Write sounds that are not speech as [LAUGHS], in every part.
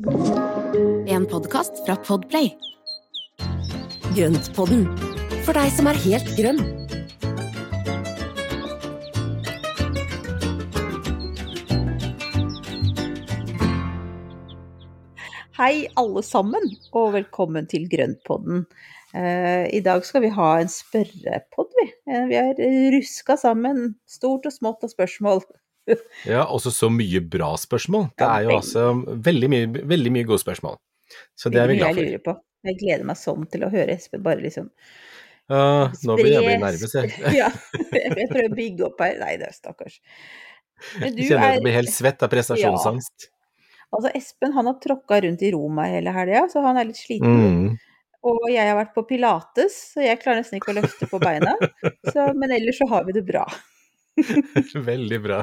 En podkast fra Podplay. Grøntpodden, for deg som er helt grønn. Hei alle sammen, og velkommen til Grøntpodden. Eh, I dag skal vi ha en spørrepodd, vi. Eh, vi har ruska sammen stort og smått av spørsmål. Ja, også så mye bra spørsmål. Det er jo altså veldig mye, veldig mye gode spørsmål. Så det er vi Veldig mye jeg lurer på. Jeg gleder meg sånn til å høre Espen bare liksom uh, nå blir jeg nervøs, jeg. [LAUGHS] Ja, jeg prøver å bygge opp her. Nei, det er stakkars. Men du Jeg kjenner er jeg blir helt svett av prestasjonsangst. Altså, Espen han har tråkka rundt i Roma hele helga, så han er litt sliten. Mm. Og jeg har vært på pilates, så jeg klarer nesten ikke å løfte på beina. Så, men ellers så har vi det bra. [LAUGHS] Veldig bra.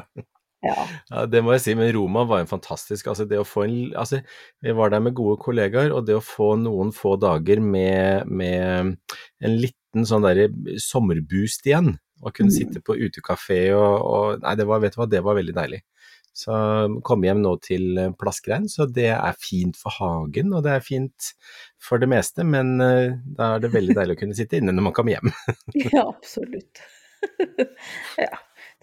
Ja. Ja, det må jeg si, men Roma var en fantastisk altså det å få en, altså Vi var der med gode kollegaer, og det å få noen få dager med, med en liten sånn derre sommerboost igjen, og kunne Mm. sitte på utekafé og, og Nei, det var, vet du hva, det var veldig deilig. Så kom hjem nå til Plaskrein, så det er fint for hagen, og det er fint for det meste, men eh, da er det veldig deilig å kunne sitte inne når man kommer hjem. [LAUGHS] Ja, absolutt. [LAUGHS] ja.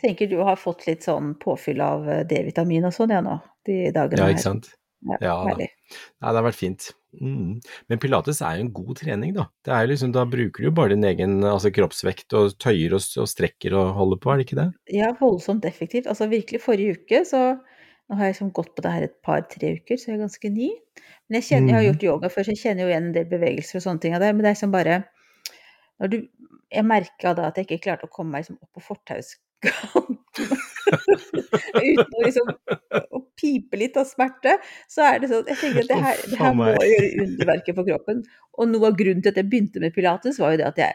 Tenker du har fått litt sånn påfyll av eh, D-vitamin og sånn ja nå, de dagene her. Ja, ikke sant? Ja, Ja da. herlig. Det har vært fint. Mm. Men pilates er jo en god trening, da. Er liksom, da bruker du jo bare din egen altså, kroppsvekt og tøyer og, og strekker og holder på, er det ikke det? Ja, voldsomt effektivt. Altså virkelig forrige uke, så nå har jeg liksom gått på det her et par-tre uker, så jeg er ganske ny. Men jeg kjenner, jeg har Mhm. gjort yoga før, så jeg kjenner jo igjen en del bevegelser og sånne ting av det. Men det er liksom bare når du, Jeg merka da at jeg ikke klarte å komme meg liksom opp på fortauskanten [LAUGHS] uten å liksom å pipe litt av smerte. Så er det sånn Jeg tenker at det her, det her må gjøre underverker for kroppen. Og noe av grunnen til at jeg begynte med pilates, var jo det at jeg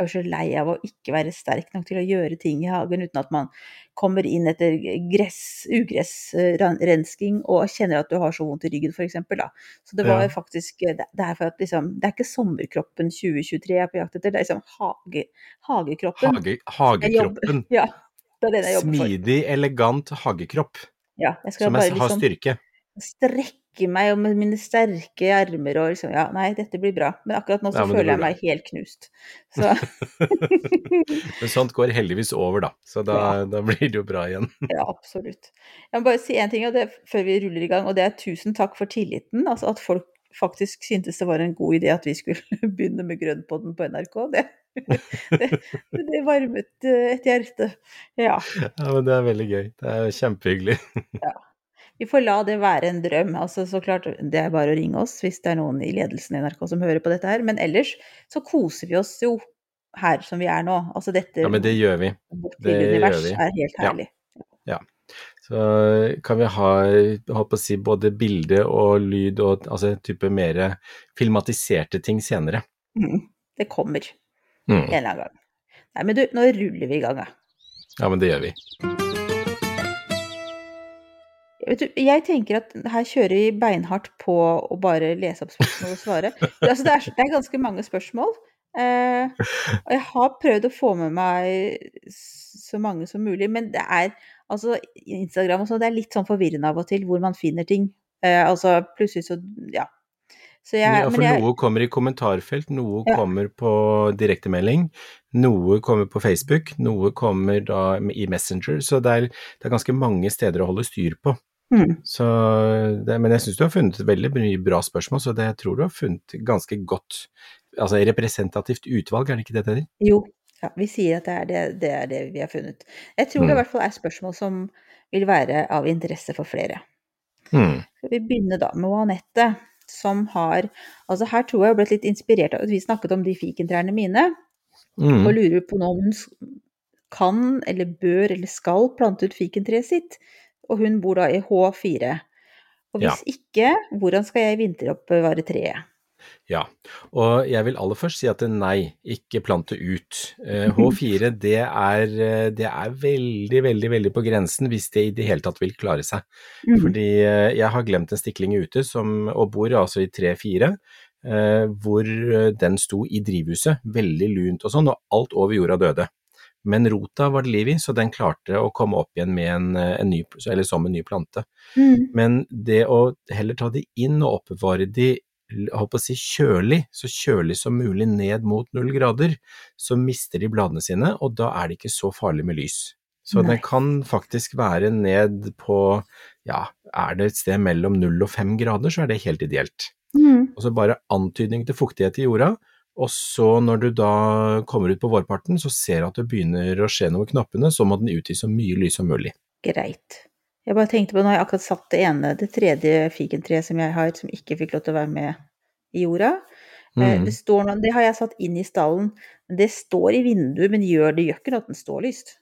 er så lei av å ikke være sterk nok til å gjøre ting i hagen uten at man kommer inn etter gress, ugressrensking og kjenner at du har så vondt i ryggen, f.eks. Så det var Ja. faktisk Det det er at liksom Det er ikke sommerkroppen 2023 jeg er på jakt etter, det er liksom hage, hagekroppen. Hage, hagekroppen. [LAUGHS] Ja. Det er den jeg jobber for. Smidig, elegant hagekropp Ja, jeg som er, har liksom styrke. Strekke meg og med mine sterke armer og liksom Ja, nei, dette blir bra. Men akkurat nå så Ja, føler jeg meg helt knust. Så [LAUGHS] Men sånt går heldigvis over, da. Så da, da blir det jo bra igjen. [LAUGHS] Ja, absolutt. Jeg må bare si en ting det, før vi ruller i gang, og det er tusen takk for tilliten. Altså at folk faktisk syntes det var en god idé at vi skulle [LAUGHS] begynne med Grønnpodden på NRK. Det, det, det varmet eh, et hjerte. Ja. Ja, men det er veldig gøy. Det er kjempehyggelig. Vi får la det være en drøm. Altså, så klart, det er bare å ringe oss hvis det er noen i ledelsen i NRK som hører på dette her. Men ellers så koser vi oss jo her som vi er nå. Altså dette Ja, men det gjør vi. det gjør vi. er helt Ja. herlig. Så kan vi ha holdt på å si, både bilde og lyd og altså type mer filmatiserte ting senere. Mm, det kommer Mm. en eller annen gang. Nei, men du, nå ruller vi i gang, da. Ja, men det gjør vi. Vet du, jeg tenker at her kjører vi beinhardt på å bare lese opp spørsmål og svare. Altså, det, er, det er ganske mange spørsmål. Eh, og jeg har prøvd å få med meg så mange som mulig, men det er altså Instagram og sånn, det er litt sånn forvirrende av og til hvor man finner ting. Eh, altså plutselig så Ja. Så jeg, Ja, for jeg, noe kommer i kommentarfelt, noe Ja. kommer på direktemelding, noe kommer på Facebook, noe kommer da i Messenger, så det er, det er ganske mange steder å holde styr på. Mm, Så det, men jeg syns du har funnet et veldig mye bra spørsmål, så det jeg tror du har funnet ganske godt altså representativt utvalg, er det ikke det det heter? Jo, ja, vi sier at det er det, det er det vi har funnet. Jeg tror det i Mm. hvert fall er spørsmål som vil være av interesse for flere. Skal vi begynne da med Anette, som har Altså her tror jeg jeg ble litt inspirert av at vi snakket om de fikentrærne mine, Mm. og lurer på nå om hun kan eller bør eller skal plante ut fikentreet sitt. Og hun bor da i H4. Og Ja. hvis ikke, hvordan skal jeg vinteroppbevare treet? Ja, og jeg vil aller først si at nei, ikke plante ut. Eh, H4 [LAUGHS] det er, eh, det er veldig, veldig, veldig på grensen hvis det i det hele tatt vil klare seg. Mhm. Fordi eh, jeg har glemt en stikling ute som, og bor altså i 3-4, eh, hvor eh, den sto i drivhuset, veldig lunt og sånn, og alt over jorda døde. Men rota var det liv i, så den klarte å komme opp igjen med en, en ny, eller som en ny plante. Mm. Men det å heller ta de inn og oppbevare de å si kjølig, så kjølig som mulig ned mot null grader, så mister de bladene sine, og da er det ikke så farlig med lys. Så Nei. den kan faktisk være ned på, ja, er det et sted mellom null og fem grader, så er det helt ideelt. Mm. Og så bare antydning til fuktighet i jorda, og så når du da kommer ut på vårparten, så ser du at det begynner å skje noe med knappene, så må den utgi så mye lys som mulig. Greit. Jeg bare tenkte på, nå har jeg akkurat satt det ene, det tredje fikentreet som jeg har, som ikke fikk lov til å være med i jorda. Eh, Mm. Det, står det har jeg satt inn i stallen, det står i vinduet, men gjør det gjør ikke noe at den står lyst?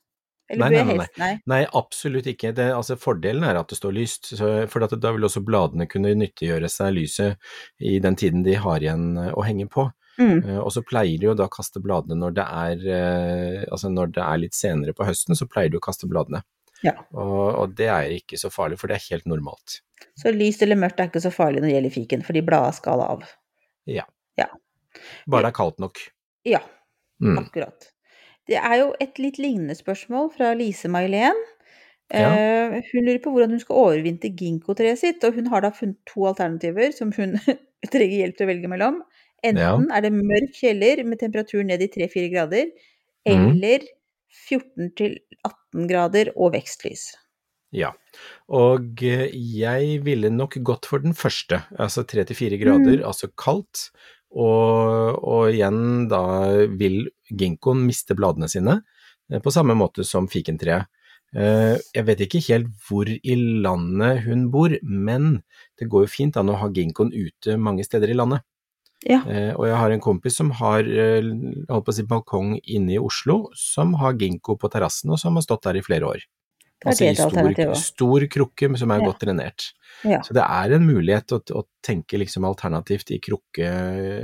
Eller Nei, nei, nei, Nei. Nei, absolutt ikke. Det, altså, fordelen er at det står lyst, så, for da vil også bladene kunne nyttiggjøre seg lyset i den tiden de har igjen å henge på. Mm. Eh, Og så pleier de jo da å kaste bladene når det er, eh, altså når det er litt senere på høsten, så pleier de å kaste bladene. Ja. Og, og det er ikke så farlig, for det er helt normalt. Så lyst eller mørkt er ikke så farlig når det gjelder fiken, fordi bladet skal av. Ja. Ja. Bare det er kaldt nok. Ja, Mm. akkurat. Det er jo et litt lignende spørsmål fra Lise May-Len. Ja. Uh, hun lurer på hvordan hun skal overvintre ginkgotreet sitt, og hun har da funnet to alternativer som hun [LAUGHS] trenger hjelp til å velge mellom. Enten er det mørk kjeller med temperatur ned i 3-4 grader, Mhm. eller 14-18 grader og vekstlys. Ja, og eh, jeg ville nok gått for den første, altså 3-4 grader, altså kaldt, og, og igjen da vil ginkgoen miste bladene sine, eh, på samme måte som fikentreet. Eh, Jeg vet ikke helt hvor i landet hun bor, men det går jo fint an å ha ginkgoen ute mange steder i landet. Ja. Eh, Og jeg har en kompis som har eh, holdt på å si, balkong inne i Oslo, som har ginkgo på terrassen, og som har stått der i flere år. Er Altså i stor, stor krukke som er Ja. godt drenert. Ja. Så det er en mulighet å, å tenke liksom alternativt i krukke,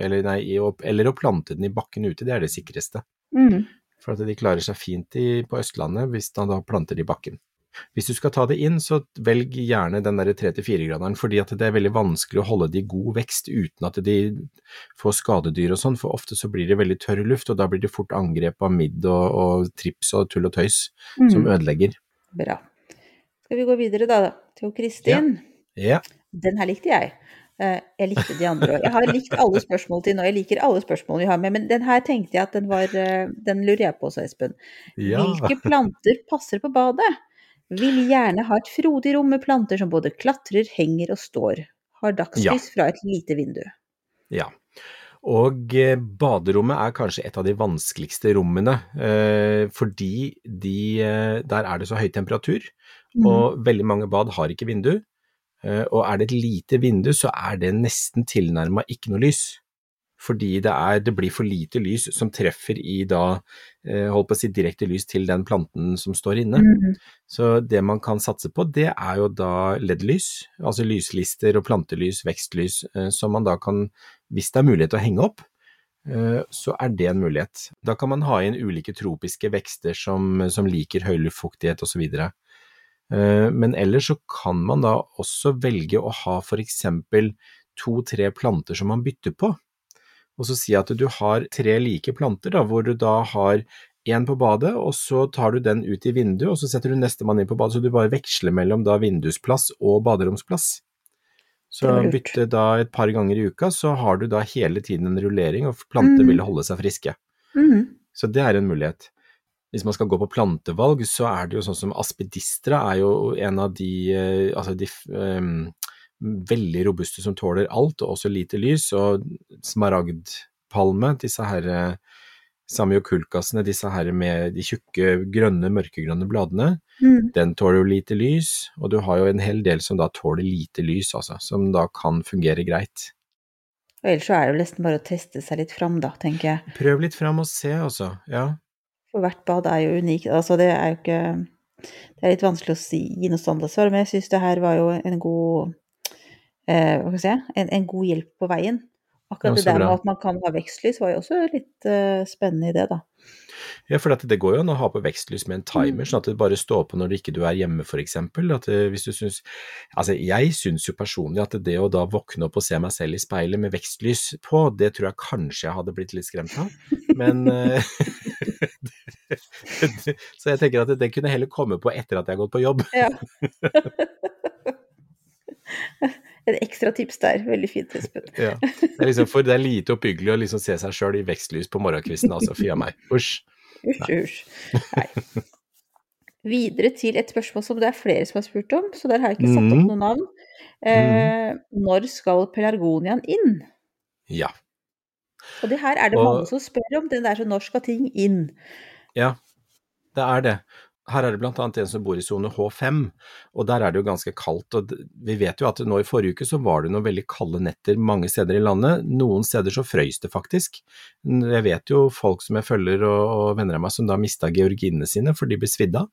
eller, nei, i, eller å plante den i bakken ute, det er det sikreste. Mm. For at de klarer seg fint i, på Østlandet hvis man da planter det i bakken. Hvis du skal ta det inn, så velg gjerne den der 3-4-graderen, fordi at det er veldig vanskelig å holde de i god vekst uten at de får skadedyr og sånn, for ofte så blir det veldig tørr luft, og da blir det fort angrep av midd og, og trips og tull og tøys som Mm. ødelegger. Bra. Skal vi gå videre da, til Kristin? Ja, Den her likte jeg. Eh, Jeg likte de andre. Jeg har likt alle spørsmål til nå. Jeg liker alle spørsmål vi har med, men den her tenkte jeg at den var eh, Den lurer jeg på også, Espen. ja. Hvilke planter passer på badet? Vil gjerne ha et frodig rom med planter som både klatrer, henger og står. Har dagslys fra et lite vindu. Ja. Og eh, baderommet er kanskje et av de vanskeligste rommene, eh, fordi de, eh, der er det så høy temperatur, Mm. og veldig mange bad har ikke vindu. Og er det et lite vindu, så er det nesten tilnærma ikke noe lys. Fordi det, er, det blir for lite lys som treffer i da, eh, holdt på å si direkte lys til den planten som står inne. Mm. Så det man kan satse på, det er jo da LED-lys, altså lyslister og plantelys, vekstlys, eh, som man da kan, hvis det er mulighet til å henge opp, eh, så er det en mulighet. Da kan man ha inn ulike tropiske vekster som, som liker høy luftfuktighet osv. Men ellers så kan man da også velge å ha for eksempel to-tre planter som man bytter på. Og så si at du har tre like planter, da, hvor du da har én på badet, og så tar du den ut i vinduet, og så setter du nestemann inn på badet, så du bare veksler mellom da vindusplass og baderomsplass. Så bytte da et par ganger i uka, så har du da hele tiden en rullering, og planter Mm. vil holde seg friske. Mm. Så det er en mulighet. Hvis man skal gå på plantevalg, så er det jo sånn som aspidistra er jo en av de, eh, altså de em, veldig robuste som tåler alt, og også lite lys, og smaragdpalme, disse her eh, samiokulkasene, disse her med de tjukke, grønne, mørkegrønne bladene, mm. den tåler jo lite lys, og du har jo en hel del som da tåler lite lys, altså, som da kan fungere greit. Og ellers så er det jo nesten bare å teste seg litt fram, da, tenker jeg. Prøv litt fram og se, altså, ja. For hvert bad er jo unikt. Altså, det er jo ikke Det er litt vanskelig å si, gi noe standardsvar, men jeg syns det her var jo en god eh, si? En, en god hjelp på veien. Akkurat det, det der med at man kan ha vekstlys, var jo også litt eh, spennende i det, da. Ja, for det går jo an å ha på vekstlys med en timer, Mm. sånn at det bare står på når du ikke er hjemme, for eksempel. Hvis du syns Altså, jeg syns jo personlig at det å da våkne opp og se meg selv i speilet med vekstlys på, det tror jeg kanskje jeg hadde blitt litt skremt av. Men, eh, [LAUGHS] Så jeg tenker at det kunne heller komme på etter at jeg har gått på jobb. Ja. [LAUGHS] [LAUGHS] Et ekstra tips der. Veldig fint, Espen. [LAUGHS] Ja. Det, er liksom, for det er lite oppbyggelig å liksom se seg sjøl i vekstlys på morgenkvisten, altså. Fy a meg. Usj. Usj, usj. Nei. Videre til et spørsmål som det er flere som har spurt om, så der har jeg ikke satt opp Mhm. noe navn. Eh, når skal pelargoniaen inn? Ja. Og det her er det Og- mange som spør om. Den der så når skal ting inn? Ja, det er det. Her er det annet en som bor i sone H5, og der er det jo ganske kaldt. og Vi vet jo at nå i forrige uke så var det noen veldig kalde netter mange steder i landet. Noen steder så frøys det faktisk. Jeg vet jo folk som jeg følger og, venner av meg som da mista georginene sine for de ble svidd av.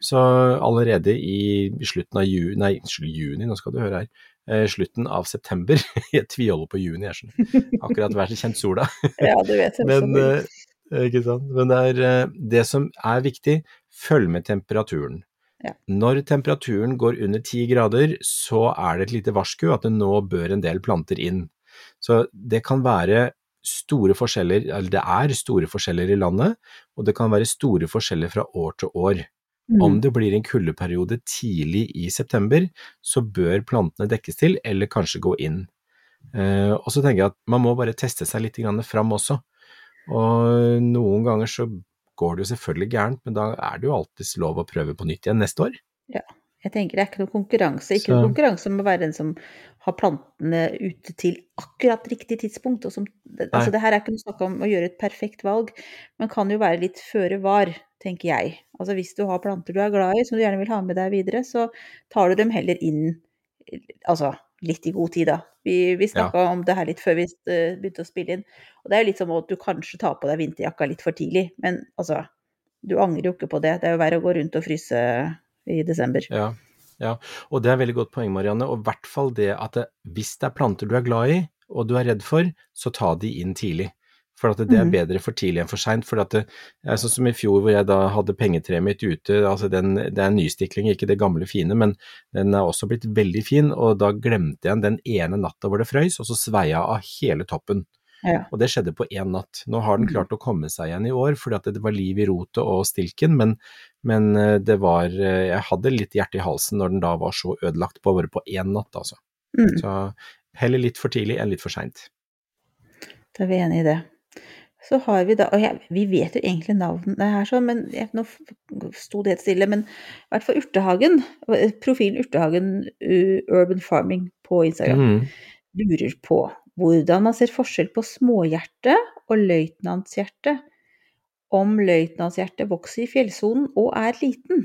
Så allerede i slutten av juni, nei, juni, nå skal du høre her, eh, slutten av september, [LAUGHS] jeg tviholder på juni, jeg skjønner, akkurat vært kjent sola, [LAUGHS] Ja, du vet det. men, eh, ikke sant? Men det, er, eh, det som er viktig, følg med temperaturen. Ja. Når temperaturen går under 10 grader, så er det et lite varsku at det nå bør en del planter inn. Så det kan være store forskjeller, eller det er store forskjeller i landet, og det kan være store forskjeller fra år til år. Mm. Om det blir en kuldeperiode tidlig i september, så bør plantene dekkes til, eller kanskje gå inn. Uh, og så tenker jeg at man må bare teste seg litt grann fram også. Og noen ganger så går det jo selvfølgelig gærent, men da er det jo alltids lov å prøve på nytt igjen neste år. Ja, Jeg tenker det er ikke noe konkurranse. Ikke Så- noe konkurranse om å være den som har plantene ute til akkurat riktig tidspunkt. Og som, altså det her er ikke noe snakk om å gjøre et perfekt valg, men kan jo være litt føre var, tenker jeg. Altså hvis du har planter du er glad i, som du gjerne vil ha med deg videre, så tar du dem heller inn altså litt i god tid, da. Vi, vi snakka om det her litt før vi eh, begynte å spille inn. Og det er jo litt som at du kanskje tar på deg vinterjakka litt for tidlig, men altså Du angrer jo ikke på det. Det er jo verre å gå rundt og fryse i desember. Ja, ja. og det er veldig godt poeng, Marianne. Og i hvert fall det at det, hvis det er planter du er glad i, og du er redd for, så ta de inn tidlig. For at det er Mhm. bedre for tidlig enn for seint. For at det er sånn som i fjor hvor jeg da hadde pengetreet mitt ute, altså den, det er en nystikling, ikke det gamle fine, men den er også blitt veldig fin, og da glemte jeg den ene natta hvor det frøys, og så svei jeg av hele toppen. Ja. Og det skjedde på én natt. Nå har den Mhm. klart å komme seg igjen i år, fordi at det var liv i rotet og stilken, men, men eh, det var eh, Jeg hadde litt hjerte i halsen når den da var så ødelagt på bare på én natt, altså. Mm. Så heller litt for tidlig enn litt for seint. Da er vi enige i det. Så har vi da Og jeg, vi vet jo egentlig navnet her, sånn, men jeg, nå sto det helt stille. Men i hvert fall Urtehagen, profilen Urtehagen Urban Farming på Instagram, mm. lurer på hvordan man ser forskjell på småhjerte og løytnantshjerte. Om løytnantshjertet vokser i fjellsonen og er liten.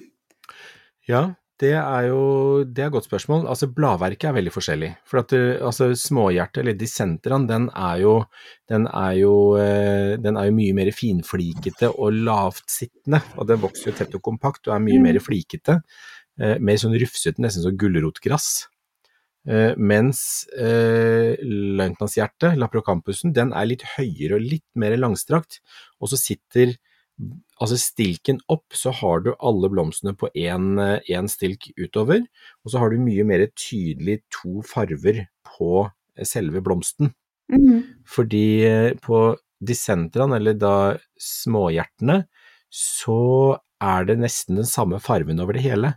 Ja, det er jo det er et godt spørsmål. Altså, bladverket er veldig forskjellig. For at det, altså, småhjertet, eller dissenteren, den er jo, den er jo, eh, den er jo mye mer finflikete og lavtsittende. Og den vokser jo tett og kompakt og er mye Mm. mer flikete. Eh, mer sånn rufsete, nesten som gulrotgress. Eh, mens eh, løytnantshjertet, laprocampusen, den er litt høyere og litt mer langstrakt. Og så sitter altså stilken opp, så har du alle blomstene på én stilk utover, og så har du mye mer tydelig to farver på selve blomsten. Fordi eh, på dissentraen, eller da småhjertene, så er det nesten den samme farven over det hele.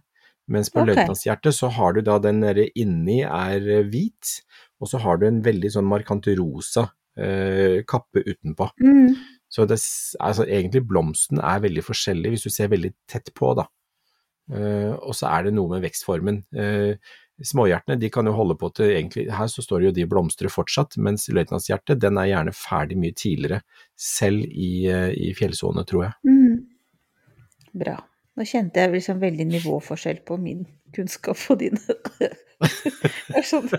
Mens på okay. løytnantshjertet så har du da den der inni er eh, hvit, og så har du en veldig sånn markant rosa eh, kappe utenpå. Mm. Så det, altså, egentlig blomsten er veldig forskjellig hvis du ser veldig tett på, da. Eh, og så er det noe med vekstformen. Eh, småhjertene de kan jo holde på til egentlig Her så står det jo de blomstrer fortsatt, mens løytnantshjertet den er gjerne ferdig mye tidligere, selv i, eh, i fjellsone, tror jeg. Mm. Bra. Nå kjente jeg liksom veldig nivåforskjell på min kunnskap og din. [LAUGHS] det er sånn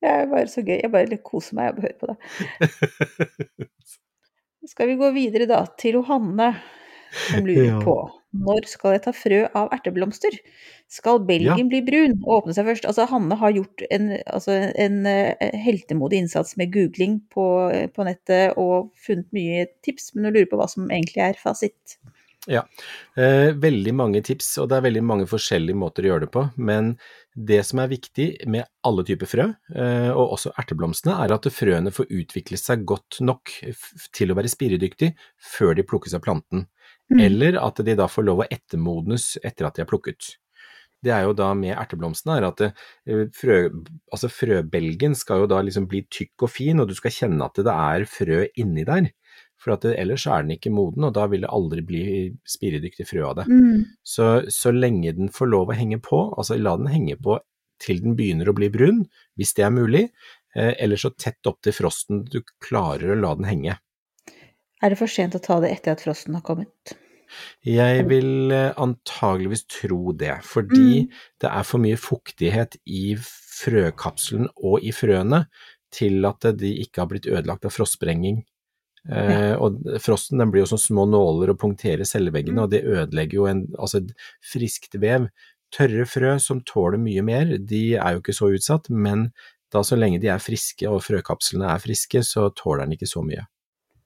Det er bare så gøy. Jeg bare koser meg av å høre på det. Skal vi gå videre da til Johanne, som lurer Ja. på når skal jeg ta frø av erteblomster? Skal belgen bli brun og åpne seg først? Altså, Hanne har gjort en, altså, en eh, heltemodig innsats med googling på, på nettet og funnet mye tips, men hun lurer på hva som egentlig er fasit. Ja, eh, veldig mange tips, og det er veldig mange forskjellige måter å gjøre det på. Men det som er viktig med alle typer frø, eh, og også erteblomstene, er at frøene får utvikle seg godt nok til å være spiredyktig før de plukkes av planten. Mm. Eller at de da får lov å ettermodnes etter at de er plukket. Det er jo da med erteblomstene er at det, eh, frø, altså frøbelgen skal jo da liksom bli tykk og fin, og du skal kjenne at det er frø inni der. For det, ellers er den ikke moden, og da vil det aldri bli spiredyktig frø av det. Mm. Så, så lenge den får lov å henge på, altså la den henge på til den begynner å bli brun, hvis det er mulig, eh, eller så tett opp til frosten du klarer å la den henge. Er det for sent å ta det etter at frosten har kommet? Jeg vil eh, antageligvis tro det, fordi mm. det er for mye fuktighet i frøkapselen og i frøene til at de ikke har blitt ødelagt av frostsprenging Eh, og frosten den blir jo som små nåler og punkterer celleveggene, mm. og det ødelegger jo en, altså et friskt vev. Tørre frø som tåler mye mer, de er jo ikke så utsatt, men da så lenge de er friske og frøkapslene er friske, så tåler den ikke så mye.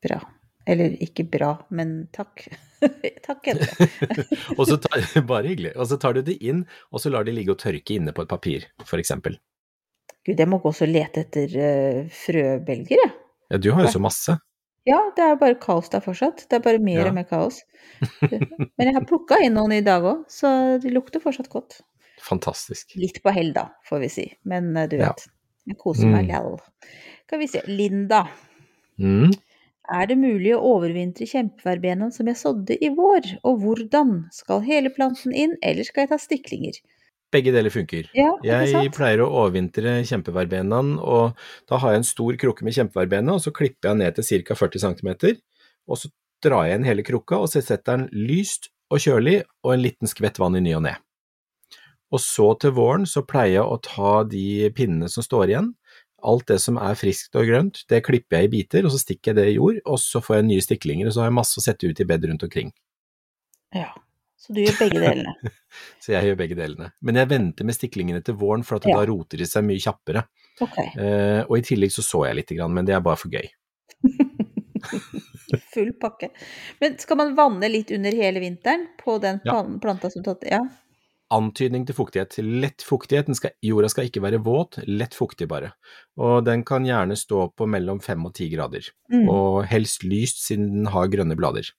Bra. Eller ikke bra, men takk. [LAUGHS] takk, [LAUGHS] bare hyggelig. Og så tar du det inn, og så lar de ligge og tørke inne på et papir, for eksempel. Gud, jeg må gå og lete etter uh, frøbelger, jeg. Ja, du har jo så masse. Ja, det er bare kaos der fortsatt. Det er bare mer ja. og mer kaos. Men jeg har plukka inn noen i dag òg, så de lukter fortsatt godt. Fantastisk. Litt på hell, da, får vi si. Men uh, du vet, ja. jeg koser meg mm. lell. Skal vi se. Linda. Mm. Er det mulig å overvintre kjempeverbenaen som jeg sådde i vår, og hvordan? Skal hele planten inn, eller skal jeg ta stiklinger? Begge deler funker. Ja, jeg pleier å overvintre kjempeverbenaen, og da har jeg en stor krukke med kjempeverbena, og så klipper jeg ned til ca. 40 cm, og så drar jeg inn hele krukka, og så setter den lyst og kjølig og en liten skvett vann i ny og ne. Og så til våren så pleier jeg å ta de pinnene som står igjen, alt det som er friskt og grønt, det klipper jeg i biter, og så stikker jeg det i jord, og så får jeg nye stiklinger, og så har jeg masse å sette ut i bed rundt omkring. Ja, så du gjør begge delene? [LAUGHS] så jeg gjør begge delene. Men jeg venter med stiklingene til våren, for at ja. da roter de seg mye kjappere. Okay. Eh, og i tillegg så så jeg lite grann, men det er bare for gøy. [LAUGHS] Full pakke. Men skal man vanne litt under hele vinteren på den ja. planta som tatt Ja. Antydning til fuktighet. Lett fuktighet. Skal, jorda skal ikke være våt, lett fuktig bare. Og den kan gjerne stå på mellom fem og ti grader. Mm. Og helst lyst siden den har grønne blader.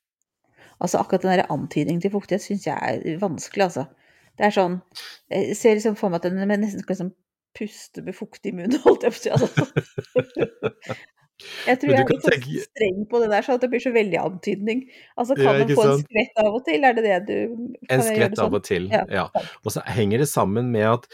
Altså akkurat den der antydningen til fuktighet syns jeg er vanskelig, altså. Det er sånn Jeg ser liksom for meg at den nesten skal liksom puste med fuktig munn, [LAUGHS] holdt jeg på å si. Altså. [LAUGHS] Jeg tror jeg er litt sånn tenke... streng på det der, så det blir så veldig antydning. Altså, kan ja, man få en skvett av og til? Er det det du En skvett sånn? av og til, ja. ja. Og så henger det sammen med at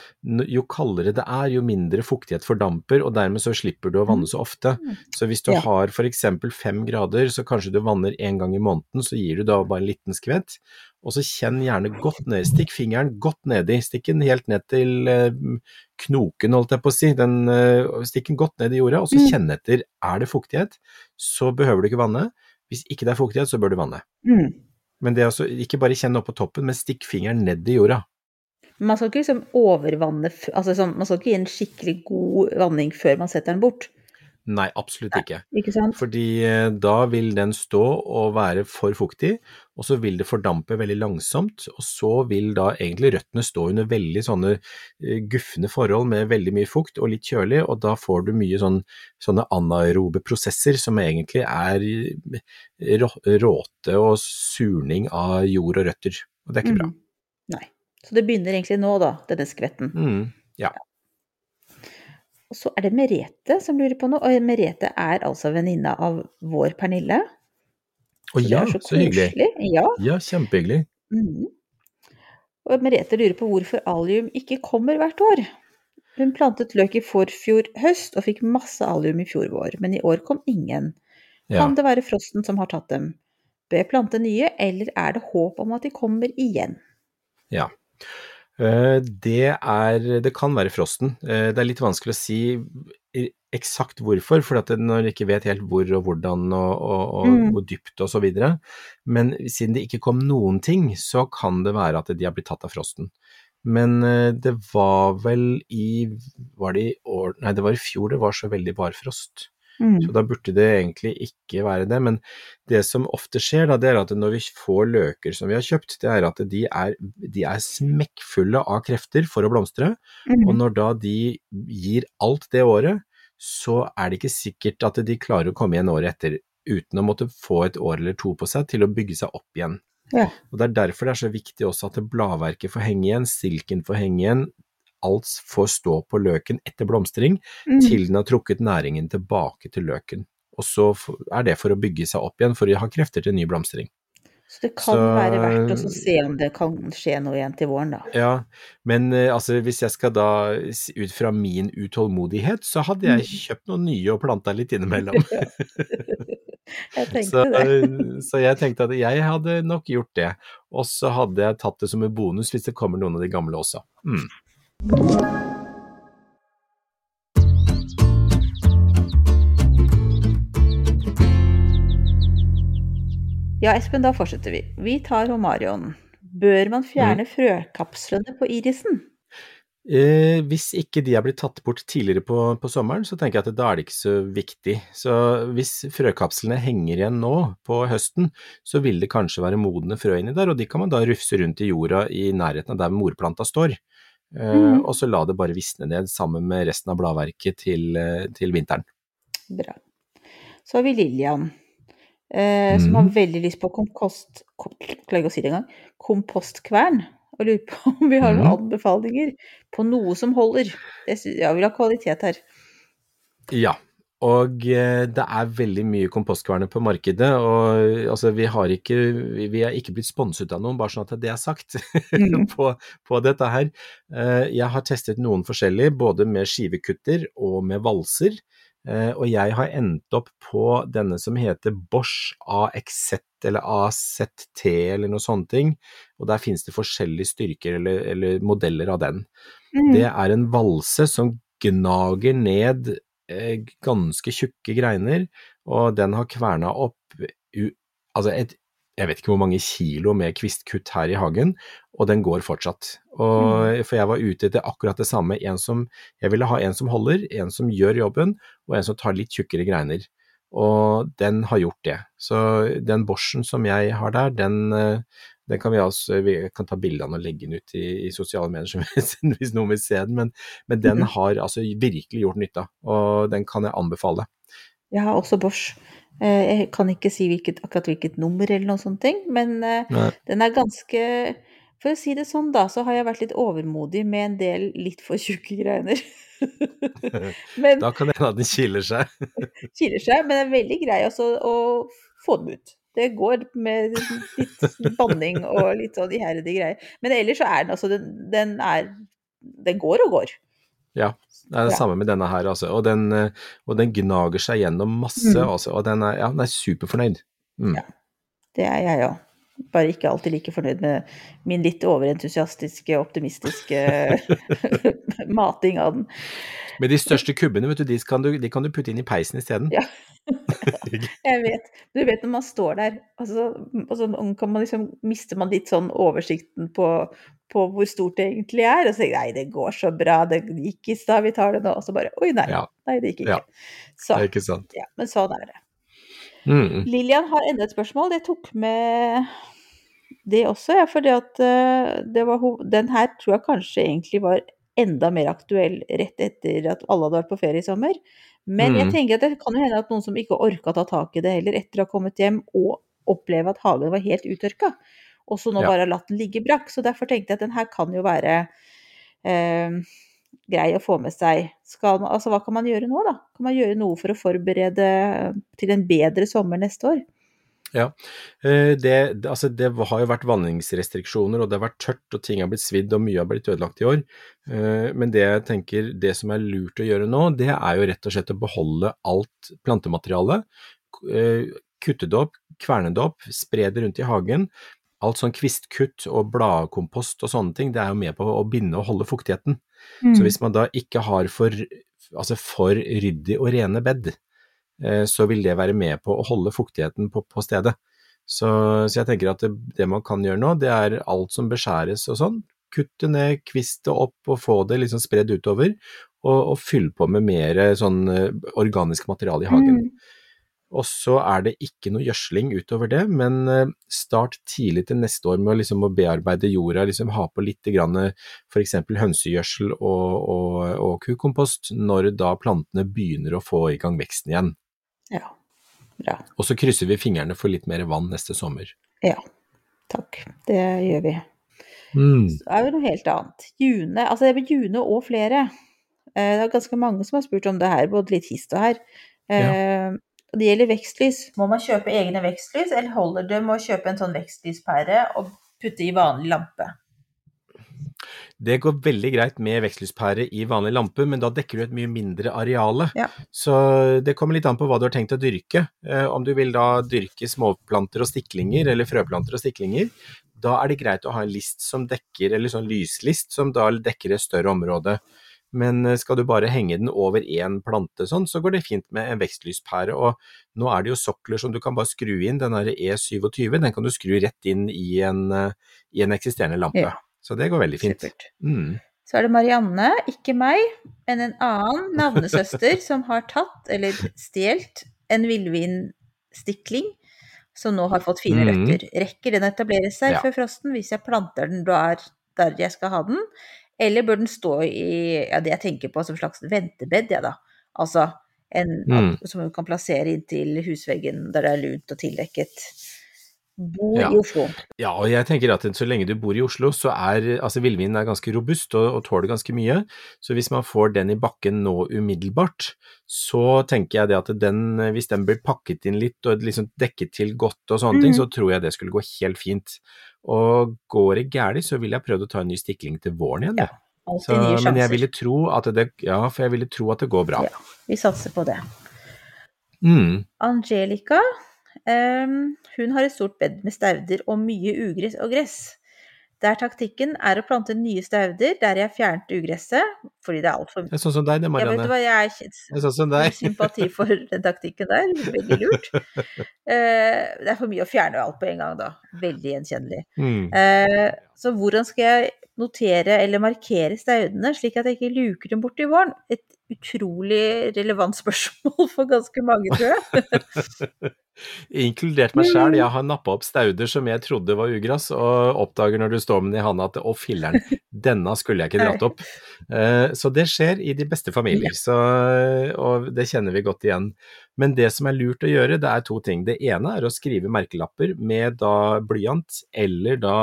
jo kaldere det er, jo mindre fuktighet fordamper, og dermed så slipper du å vanne så ofte. Mm. Så hvis du ja. har f.eks. fem grader, så kanskje du vanner én gang i måneden, så gir du da bare en liten skvett og så kjenn gjerne godt ned. Stikk fingeren godt nedi. Stikk den helt ned til eh, knoken, holdt jeg på å si. Den, eh, stikk den godt ned i jorda, og så mm. kjenn etter. Er det fuktighet, så behøver du ikke vanne. Hvis ikke det er fuktighet, så bør du vanne. Mm. Men det er altså ikke bare kjenn opp på toppen, men stikk fingeren ned i jorda. Man skal ikke liksom overvanne altså sånn, Man skal ikke gi en skikkelig god vanning før man setter den bort. Nei, absolutt ikke. Nei, ikke Fordi eh, da vil den stå og være for fuktig, og så vil det fordampe veldig langsomt, og så vil da egentlig røttene stå under veldig sånne eh, gufne forhold med veldig mye fukt og litt kjølig, og da får du mye sånn, sånne anaerobe prosesser som egentlig er eh, råte og surning av jord og røtter, og det er ikke bra. Mm. Nei. Så det begynner egentlig nå, da, denne skvetten. Mm, ja. ja. Og så er det Merete som lurer på noe, og Merete er altså venninna av vår Pernille. Å ja, så, så hyggelig. Ja. ja, kjempehyggelig. Mm. Og Merete lurer på hvorfor alium ikke kommer hvert år. Hun plantet løk i forfjor høst og fikk masse alium i fjor vår, men i år kom ingen. Ja. Kan det være frosten som har tatt dem? Bør jeg plante nye, eller er det håp om at de kommer igjen? Ja. Eh, det er Det kan være frosten. Eh, det er litt vanskelig å si eksakt hvorfor, for når jeg ikke vet helt hvor og hvordan og, og, og mm. hvor dypt og så videre. Men siden det ikke kom noen ting, så kan det være at de har blitt tatt av frosten. Men eh, det var vel i Var det i år Nei, det var i fjor det var så veldig barfrost. Mm. Så da burde det egentlig ikke være det. Men det som ofte skjer, da, det er at når vi får løker som vi har kjøpt, det er at de er, de er smekkfulle av krefter for å blomstre. Mm. Og når da de gir alt det året, så er det ikke sikkert at de klarer å komme igjen året etter uten å måtte få et år eller to på seg til å bygge seg opp igjen. Ja. Og Det er derfor det er så viktig også at bladverket får henge igjen, silken får henge igjen, alt får stå på løken etter blomstring Mm. til den har trukket næringen tilbake til løken. Og så er det for å bygge seg opp igjen, for å ha krefter til ny blomstring. Så det kan Så- være verdt å se om det kan skje noe igjen til våren, da. Ja, men eh, altså, hvis jeg skal da, ut fra min utålmodighet, så hadde jeg Mm. kjøpt noen nye og planta litt innimellom. [LAUGHS] Jeg [LAUGHS] Så, det. så jeg tenkte at jeg hadde nok gjort det. Og så hadde jeg tatt det som en bonus hvis det kommer noen av de gamle også. Mm. Ja, Espen, da fortsetter vi. Vi tar Homarion. Bør man fjerne frøkapslene på irisen? Eh, hvis ikke de er blitt tatt bort tidligere på, på sommeren, så tenker jeg at da er det ikke så viktig. Så hvis frøkapslene henger igjen nå på høsten, så vil det kanskje være modne frø inni der, og de kan man da rufse rundt i jorda i nærheten av der morplanta står. Mhm. Og så la det bare visne ned sammen med resten av bladverket til, eh, til vinteren. Bra. Så har vi Lillian, eh, som har Mhm. veldig lyst på kompost... Kom, klarer ikke å si det engang. Kompostkvern. Og lurer på om vi har noen Mhm. anbefalinger på noe som holder. Jeg, vil ha kvalitet her. Ja, og eh, det er veldig mye kompostkverner på markedet, og altså, vi har ikke, vi- er ikke blitt sponset av noen, bare sånn at det er sagt mm. [LAUGHS] på, på dette her. Eh, Jeg har testet noen forskjellige, både med skivekutter og med valser, eh, og jeg har endt opp på denne som heter Bosch AXZ eller AZT eller noe sånne ting, og der finnes det forskjellige styrker eller, eller modeller av den. Mm. Det er en valse som gnager ned ganske tjukke greiner, og den har kverna opp altså et, jeg vet ikke hvor mange kilo med kvistkutt her i hagen, og den går fortsatt. Og, for jeg var ute etter akkurat det samme, en som, jeg ville ha en som holder, en som gjør jobben, og en som tar litt tjukkere greiner. Og den har gjort det. Så den Borsen som jeg har der, den, eh, den kan vi altså, vi kan ta bilde av og legge den ut i, i sosiale medier [LAUGHS] hvis- noen vil se den, men, men den Mhm. har altså virkelig gjort nytta, og den kan jeg anbefale. Jeg har også Bosch. Eh, Jeg kan ikke si hvilket, akkurat hvilket nummer eller noen sånne ting, men eh, Nei. den er ganske For å si det sånn, da, så har jeg vært litt overmodig med en del litt for tjukke greiner. [LAUGHS] Men Da kan det hende at den kiler seg. [LAUGHS] kiler seg, men det er veldig grei også å få den ut. Det går med litt banning og litt sånn iherdige greier. Men ellers så er den altså Den, den er Den går og går. Ja, det er det Ja. samme med denne her, altså. Og den, eh, og den gnager seg gjennom masse, Mm. altså. Og den er, ja, den er superfornøyd. Mm. Ja. Det er jeg òg. Bare ikke alltid like fornøyd med min litt overentusiastiske, optimistiske [LAUGHS] mating av den. Men de største kubbene, vet du, de kan du, de kan du putte inn i peisen isteden. Ja. [LAUGHS] Jeg vet. Du vet når man står der, og så, og så man liksom, mister man litt sånn oversikten på, på hvor stort det egentlig er. Og så tenker jeg nei, det går så bra, det gikk i stad, vi tar det nå. Og så bare oi, nei. Ja. Nei, det gikk ikke. Ja. Så, Det er ikke sant. ja, men sånn er det. Mm. Lillian har enda et spørsmål. Jeg tok med det også, ja, fordi at eh, det var, den her tror jeg kanskje egentlig var enda mer aktuell rett etter at alle hadde vært på ferie i sommer. Men jeg Mm. tenker at det kan jo hende at noen som ikke orka ta tak i det heller, etter å ha kommet hjem og oppleve at hagen var helt uttørka, og så nå Ja. bare har latt den ligge brakk. Så derfor tenkte jeg at den her kan jo være eh, grei å få med seg. Man, altså, hva kan man gjøre nå, da? Kan man gjøre noe for å forberede til en bedre sommer neste år? Ja, Det, det- altså det har jo vært vanningsrestriksjoner, og det har vært tørt, og ting har blitt svidd, og mye har blitt ødelagt i år. Eh, Men det jeg tenker, det som er lurt å gjøre nå, det er jo rett og slett å beholde alt plantematerialet. eh, Kutte det opp, kverne det opp, spre det rundt i hagen. Alt sånn kvistkutt og bladkompost og sånne ting, det er jo med på å binde og holde fuktigheten. Mm. Så hvis man da ikke har for, altså for ryddig og rene bed, eh, så vil det være med på å holde fuktigheten på, på stedet. Så, så jeg tenker at det, det man kan gjøre nå, det er alt som beskjæres og sånn, kutte ned, kviste opp og få det liksom spredd utover, og, og fylle på med mer sånn eh, organisk materiale i hagen. Mm. Og så er det ikke noe gjødsling utover det, men eh, start tidlig til neste år med å, liksom, å bearbeide jorda, liksom ha på litt f.eks. hønsegjødsel og, og, og kukompost når da plantene begynner å få i gang veksten igjen. Ja. Bra. Og så krysser vi fingrene for litt mer vann neste sommer. Ja. Takk. Det gjør vi. Mm. Så er det noe helt annet. June, altså det er June og flere. Eh, Det er ganske mange som har spurt om det her, både litt hist og her. Eh, og Det gjelder vekstlys. Må man kjøpe egne vekstlys, eller holder det med å kjøpe en sånn vekstlyspære og putte i vanlig lampe? Det går veldig greit med vekstlyspære i vanlig lampe, men da dekker du et mye mindre areale. Ja. Så det kommer litt an på hva du har tenkt å dyrke. Eh, om du vil da dyrke småplanter og stiklinger, eller frøplanter og stiklinger, da er det greit å ha en list som dekker, eller sånn lyslist, som da dekker et større område. Men eh, skal du bare henge den over én plante sånn, så går det fint med en vekstlyspære. Og nå er det jo sokler som du kan bare skru inn, den derre E27, den kan du skru rett inn i en, eh, i en eksisterende lampe. Ja. Så det går veldig fint. Mm. Så er det Marianne, ikke meg, men en annen [LAUGHS] navnesøster som har tatt, eller stjålet, en villvinstikling som nå har fått fine Mhm. røtter. Rekker den å etablere seg Ja. før frosten hvis jeg planter den der, der jeg skal ha den? Eller bør den stå i ja, det jeg tenker på som slags ventebed, ja da. Altså en Mm. som du kan plassere inntil husveggen der det er lunt og tildekket. Bor Ja. i Oslo. Ja, og jeg tenker at så lenge du bor i Oslo, så er altså villvinen er ganske robust og, og tåler ganske mye. Så hvis man får den i bakken nå umiddelbart, så tenker jeg det at den, hvis den blir pakket inn litt og liksom dekket til godt og sånne ting, Mhm. så tror jeg det skulle gå helt fint. Og går det galt, så ville jeg prøvd å ta en ny stikling til våren igjen. Ja, Så, men jeg ville tro at det, ja, for jeg ville tro at det går bra. Ja. Vi satser på det. Mm. Angelica, um, hun har et stort bed med stauder og mye ugress og gress. Der taktikken er å plante nye stauder der jeg fjernet ugresset, fordi det er altfor mye. sånn som deg, det, Ja, vet Marianne. hva, jeg er er sånn som deg. sympati for [LAUGHS] den taktikken der. Veldig lurt. Uh, det er for mye å fjerne alt på en gang, da. Veldig gjenkjennelig. Mm. Uh, så hvordan skal jeg notere eller markere staudene, slik at jeg ikke luker dem bort i våren? Et utrolig relevant spørsmål for ganske mange, tror jeg. [LAUGHS] Inkludert meg sjæl. Jeg har nappa opp stauder som jeg trodde var ugress, og oppdager når du står med den i handa at å filler'n, denne skulle jeg ikke [LAUGHS] dratt opp. Eh, Så det skjer i de beste familier, så, og det kjenner vi godt igjen. Men det som er lurt å gjøre, det er to ting. Det ene er å skrive merkelapper med da blyant eller da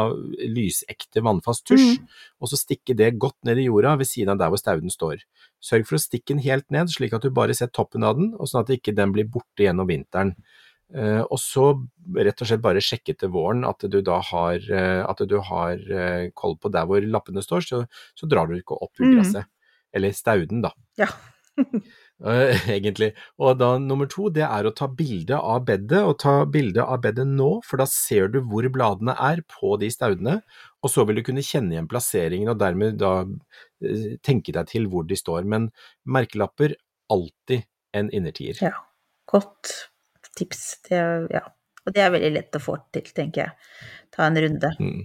lysekte vannfast tusj, og så stikke det godt ned i jorda ved siden av der hvor stauden står. Sørg for å stikke den helt ned, slik at du bare ser toppen av den, og sånn at ikke den blir borte gjennom vinteren. Eh, og så rett og slett bare sjekke til våren at du da har, eh, at du har eh, koll på der hvor lappene står, så, så drar du ikke opp Mm. Eller stauden, da. Ja. [LAUGHS] Egentlig. Og da nummer to, det er å ta bilde av bedet, og ta bilde av bedet nå, for da ser du hvor bladene er på de staudene, og så vil du kunne kjenne igjen plasseringen, og dermed da tenke deg til hvor de står. Men merkelapper, alltid en innertier. Ja. Godt tips. Det ja. Og det er veldig lett å få til, tenker jeg. Ta en runde. Mm.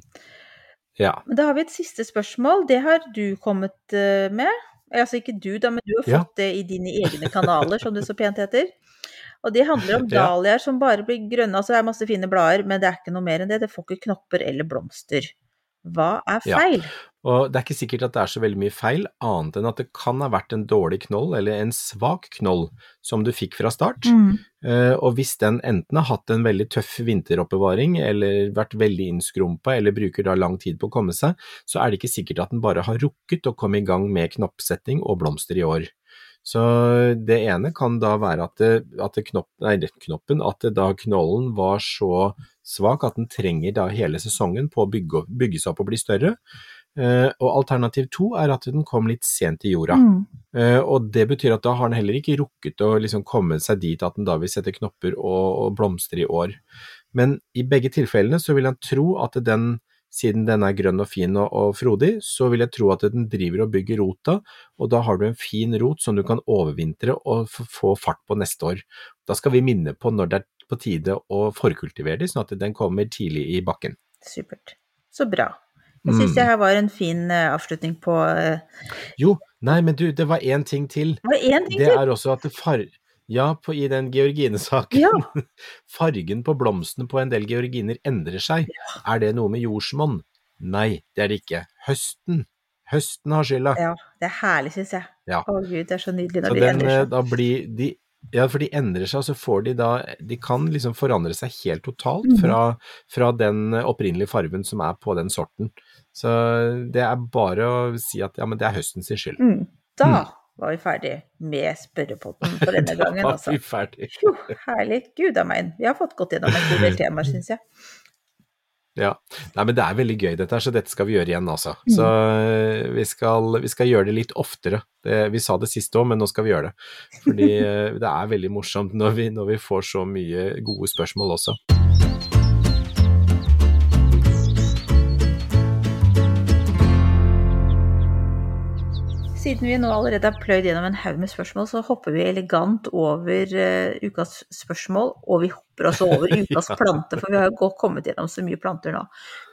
Ja. Men da har vi et siste spørsmål. Det har du kommet eh, med. Altså ikke du, da, men du har Ja. fått det i dine egne kanaler, som det så pent heter. Og det handler om [LAUGHS] Ja. dahliaer som bare blir grønne. Altså det er masse fine blader, men det er ikke noe mer enn det. Det får ikke knopper eller blomster. Hva er Ja. feil? Og det er ikke sikkert at det er så veldig mye feil, annet enn at det kan ha vært en dårlig knoll eller en svak knoll som du fikk fra start. Mm. Uh, og hvis den enten har hatt en veldig tøff vinteroppbevaring, eller vært veldig innskrumpa, eller bruker da lang tid på å komme seg, så er det ikke sikkert at den bare har rukket å komme i gang med knoppsetting og blomster i år. Så det ene kan da være at, det, at det knopp, nei, knoppen, at da knollen var så svak at den trenger da hele sesongen på å bygge, bygge seg opp og bli større. Uh, og alternativ to er at den kom litt sent i jorda. Mm. Uh, og det betyr at da har den heller ikke rukket å liksom komme seg dit at den da vil sette knopper og, og blomstre i år. Men i begge tilfellene så vil jeg tro at den, siden den er grønn og fin og, og frodig, så vil jeg tro at den driver og bygger rota, og da har du en fin rot som du kan overvintre og få fart på neste år. Da skal vi minne på når det er på tide å forkultivere de, sånn at den kommer tidlig i bakken. Supert. Så bra. Jeg syns Mm. det her var en fin eh, avslutning på eh, Jo, nei, men du, det var én ting til. Det var én ting Det til! er også at det far... Ja, på, i den georginesaken. Ja. [LAUGHS] Fargen på blomstene på en del georginer endrer seg. Er det noe med jordsmonn? Nei, det er det ikke. Høsten. Høsten har skylda. Ja, det er herlig, syns jeg. Ja. Å gud, det er så nydelig Så når de den, endrer eh, seg. da blir de ja, for de endrer seg, og så får de da De kan liksom forandre seg helt totalt Mhm. fra, fra den opprinnelige farven som er på den sorten. Så det er bare å si at ja, men det er høsten sin skyld. Mm. Da Mm. var vi ferdig med spørrepotten for denne [LAUGHS] Da gangen, var altså. vi ferdig. Jo, herlig. Gud a meg. Vi har fått gått gjennom en god del temaer, [LAUGHS] syns jeg. Ja. Nei, men det er veldig gøy dette her, så dette skal vi gjøre igjen, altså. Mm. Så eh, vi skal, vi skal gjøre det litt oftere. Det, vi sa det sist òg, men nå skal vi gjøre det. Fordi [LAUGHS] eh, det er veldig morsomt når vi, når vi får så mye gode spørsmål også. Siden vi nå allerede har pløyd gjennom en haug med spørsmål, så hopper vi elegant over uh, ukas spørsmål, og vi hopper også over [LAUGHS] ukas plante, for vi har jo kommet gjennom så mye planter nå.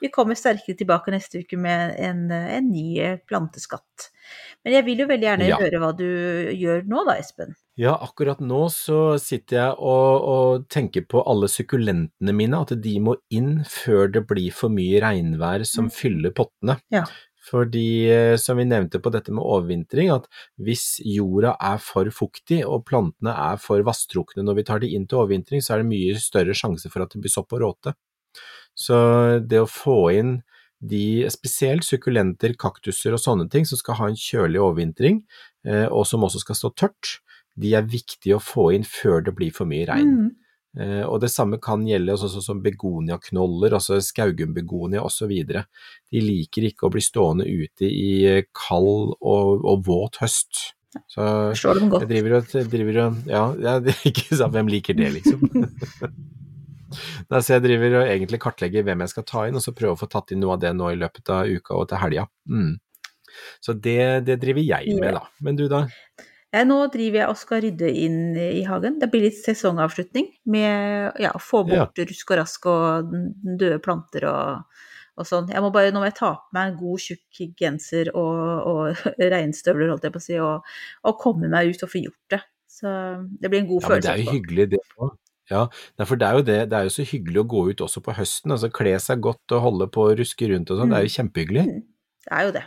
Vi kommer sterkere tilbake neste uke med en, en ny eh, planteskatt. Men jeg vil jo veldig gjerne Ja. høre hva du gjør nå da, Espen. Ja, akkurat nå så sitter jeg og, og tenker på alle sukkulentene mine, at de må inn før det blir for mye regnvær som fyller pottene. Ja. Fordi, eh, som vi nevnte på dette med overvintring, at hvis jorda er for fuktig og plantene er for vasstrukne når vi tar de inn til overvintring, så er det mye større sjanse for at det blir sopp og råte. Så det å få inn de spesielt sukkulenter, kaktuser og sånne ting som skal ha en kjølig overvintring, eh, og som også skal stå tørt, de er viktige å få inn før det blir for mye regn. Mm. Eh, Og det samme kan gjelde også sånn som begoniaknoller, altså skaugumbegonia osv. De liker ikke å bli stående ute i eh, kald og, og våt høst. Så Forstår dem godt. jeg driver og, driver og Ja, jeg, er ikke sant, hvem liker det, liksom? [LAUGHS] Nei, så jeg driver og egentlig kartlegger hvem jeg skal ta inn, og så prøver å få tatt inn noe av det nå i løpet av uka og til helga. Mm. Så det, det driver jeg med, da. Men du, da? Ja, nå driver jeg og skal rydde inn i hagen. Det blir litt sesongavslutning med ja, få bort rusk og rask og døde planter og, og sånn. Jeg må bare, nå må jeg ta på meg en god, tjukk genser og, og [LAUGHS] regnstøvler, holdt jeg på å si, og, og komme meg ut og få gjort det. Så det blir en god Ja, men det er jo hyggelig det òg. Ja, for det er jo det, det er jo så hyggelig å gå ut også på høsten, altså kle seg godt og holde på å ruske rundt og sånn, det er jo kjempehyggelig. Mm. Det er jo det.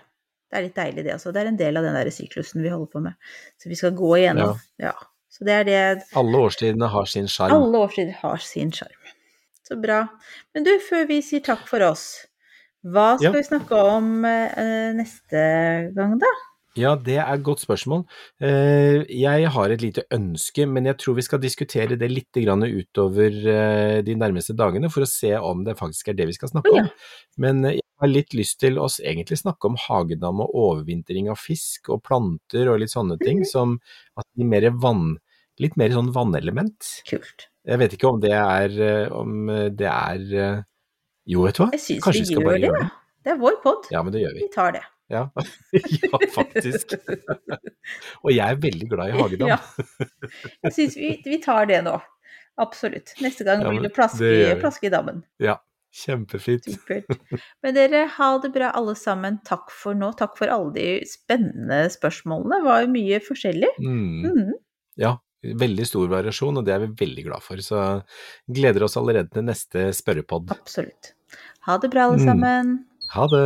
Det er litt deilig det også. Det er en del av den der syklusen vi holder på med. Så vi skal gå igjennom. Ja. Så det er det Alle årstidene har sin sjarm. Alle årstider har sin sjarm. Så bra. Men du, før vi sier takk for oss, hva skal Ja. vi snakke om eh, neste gang, da? Ja, det er et godt spørsmål. Eh, Jeg har et lite ønske, men jeg tror vi skal diskutere det litt utover eh, de nærmeste dagene, for å se om det faktisk er det vi skal snakke om. Men eh, har litt lyst til å egentlig snakke om hagedam og overvintring av fisk og planter og litt sånne ting, som at de mer vann, litt mer sånn vannelement. Kult. Jeg vet ikke om det er, eh, om det er eh, Jo, vet du hva? Jeg syns Kanskje vi vi gjør bare det, da. det? Det er vår pod. Ja, men det gjør vi. Vi tar det. Ja, [LAUGHS] ja faktisk. [LAUGHS] Og jeg er veldig glad i hagedam. Ja. Jeg syns vi, vi tar det nå. Absolutt. Neste gang Ja, blir det plaske, plaske i dammen. Ja, kjempefint. Supert. Men dere, ha det bra alle sammen. Takk for nå. Takk for alle de spennende spørsmålene. Det var jo mye forskjellig. Mm. Mm. Ja, veldig stor variasjon, og det er vi veldig glad for. Så gleder oss allerede til neste spørrepod. Absolutt. Ha det bra, alle Mm. sammen. Ha det!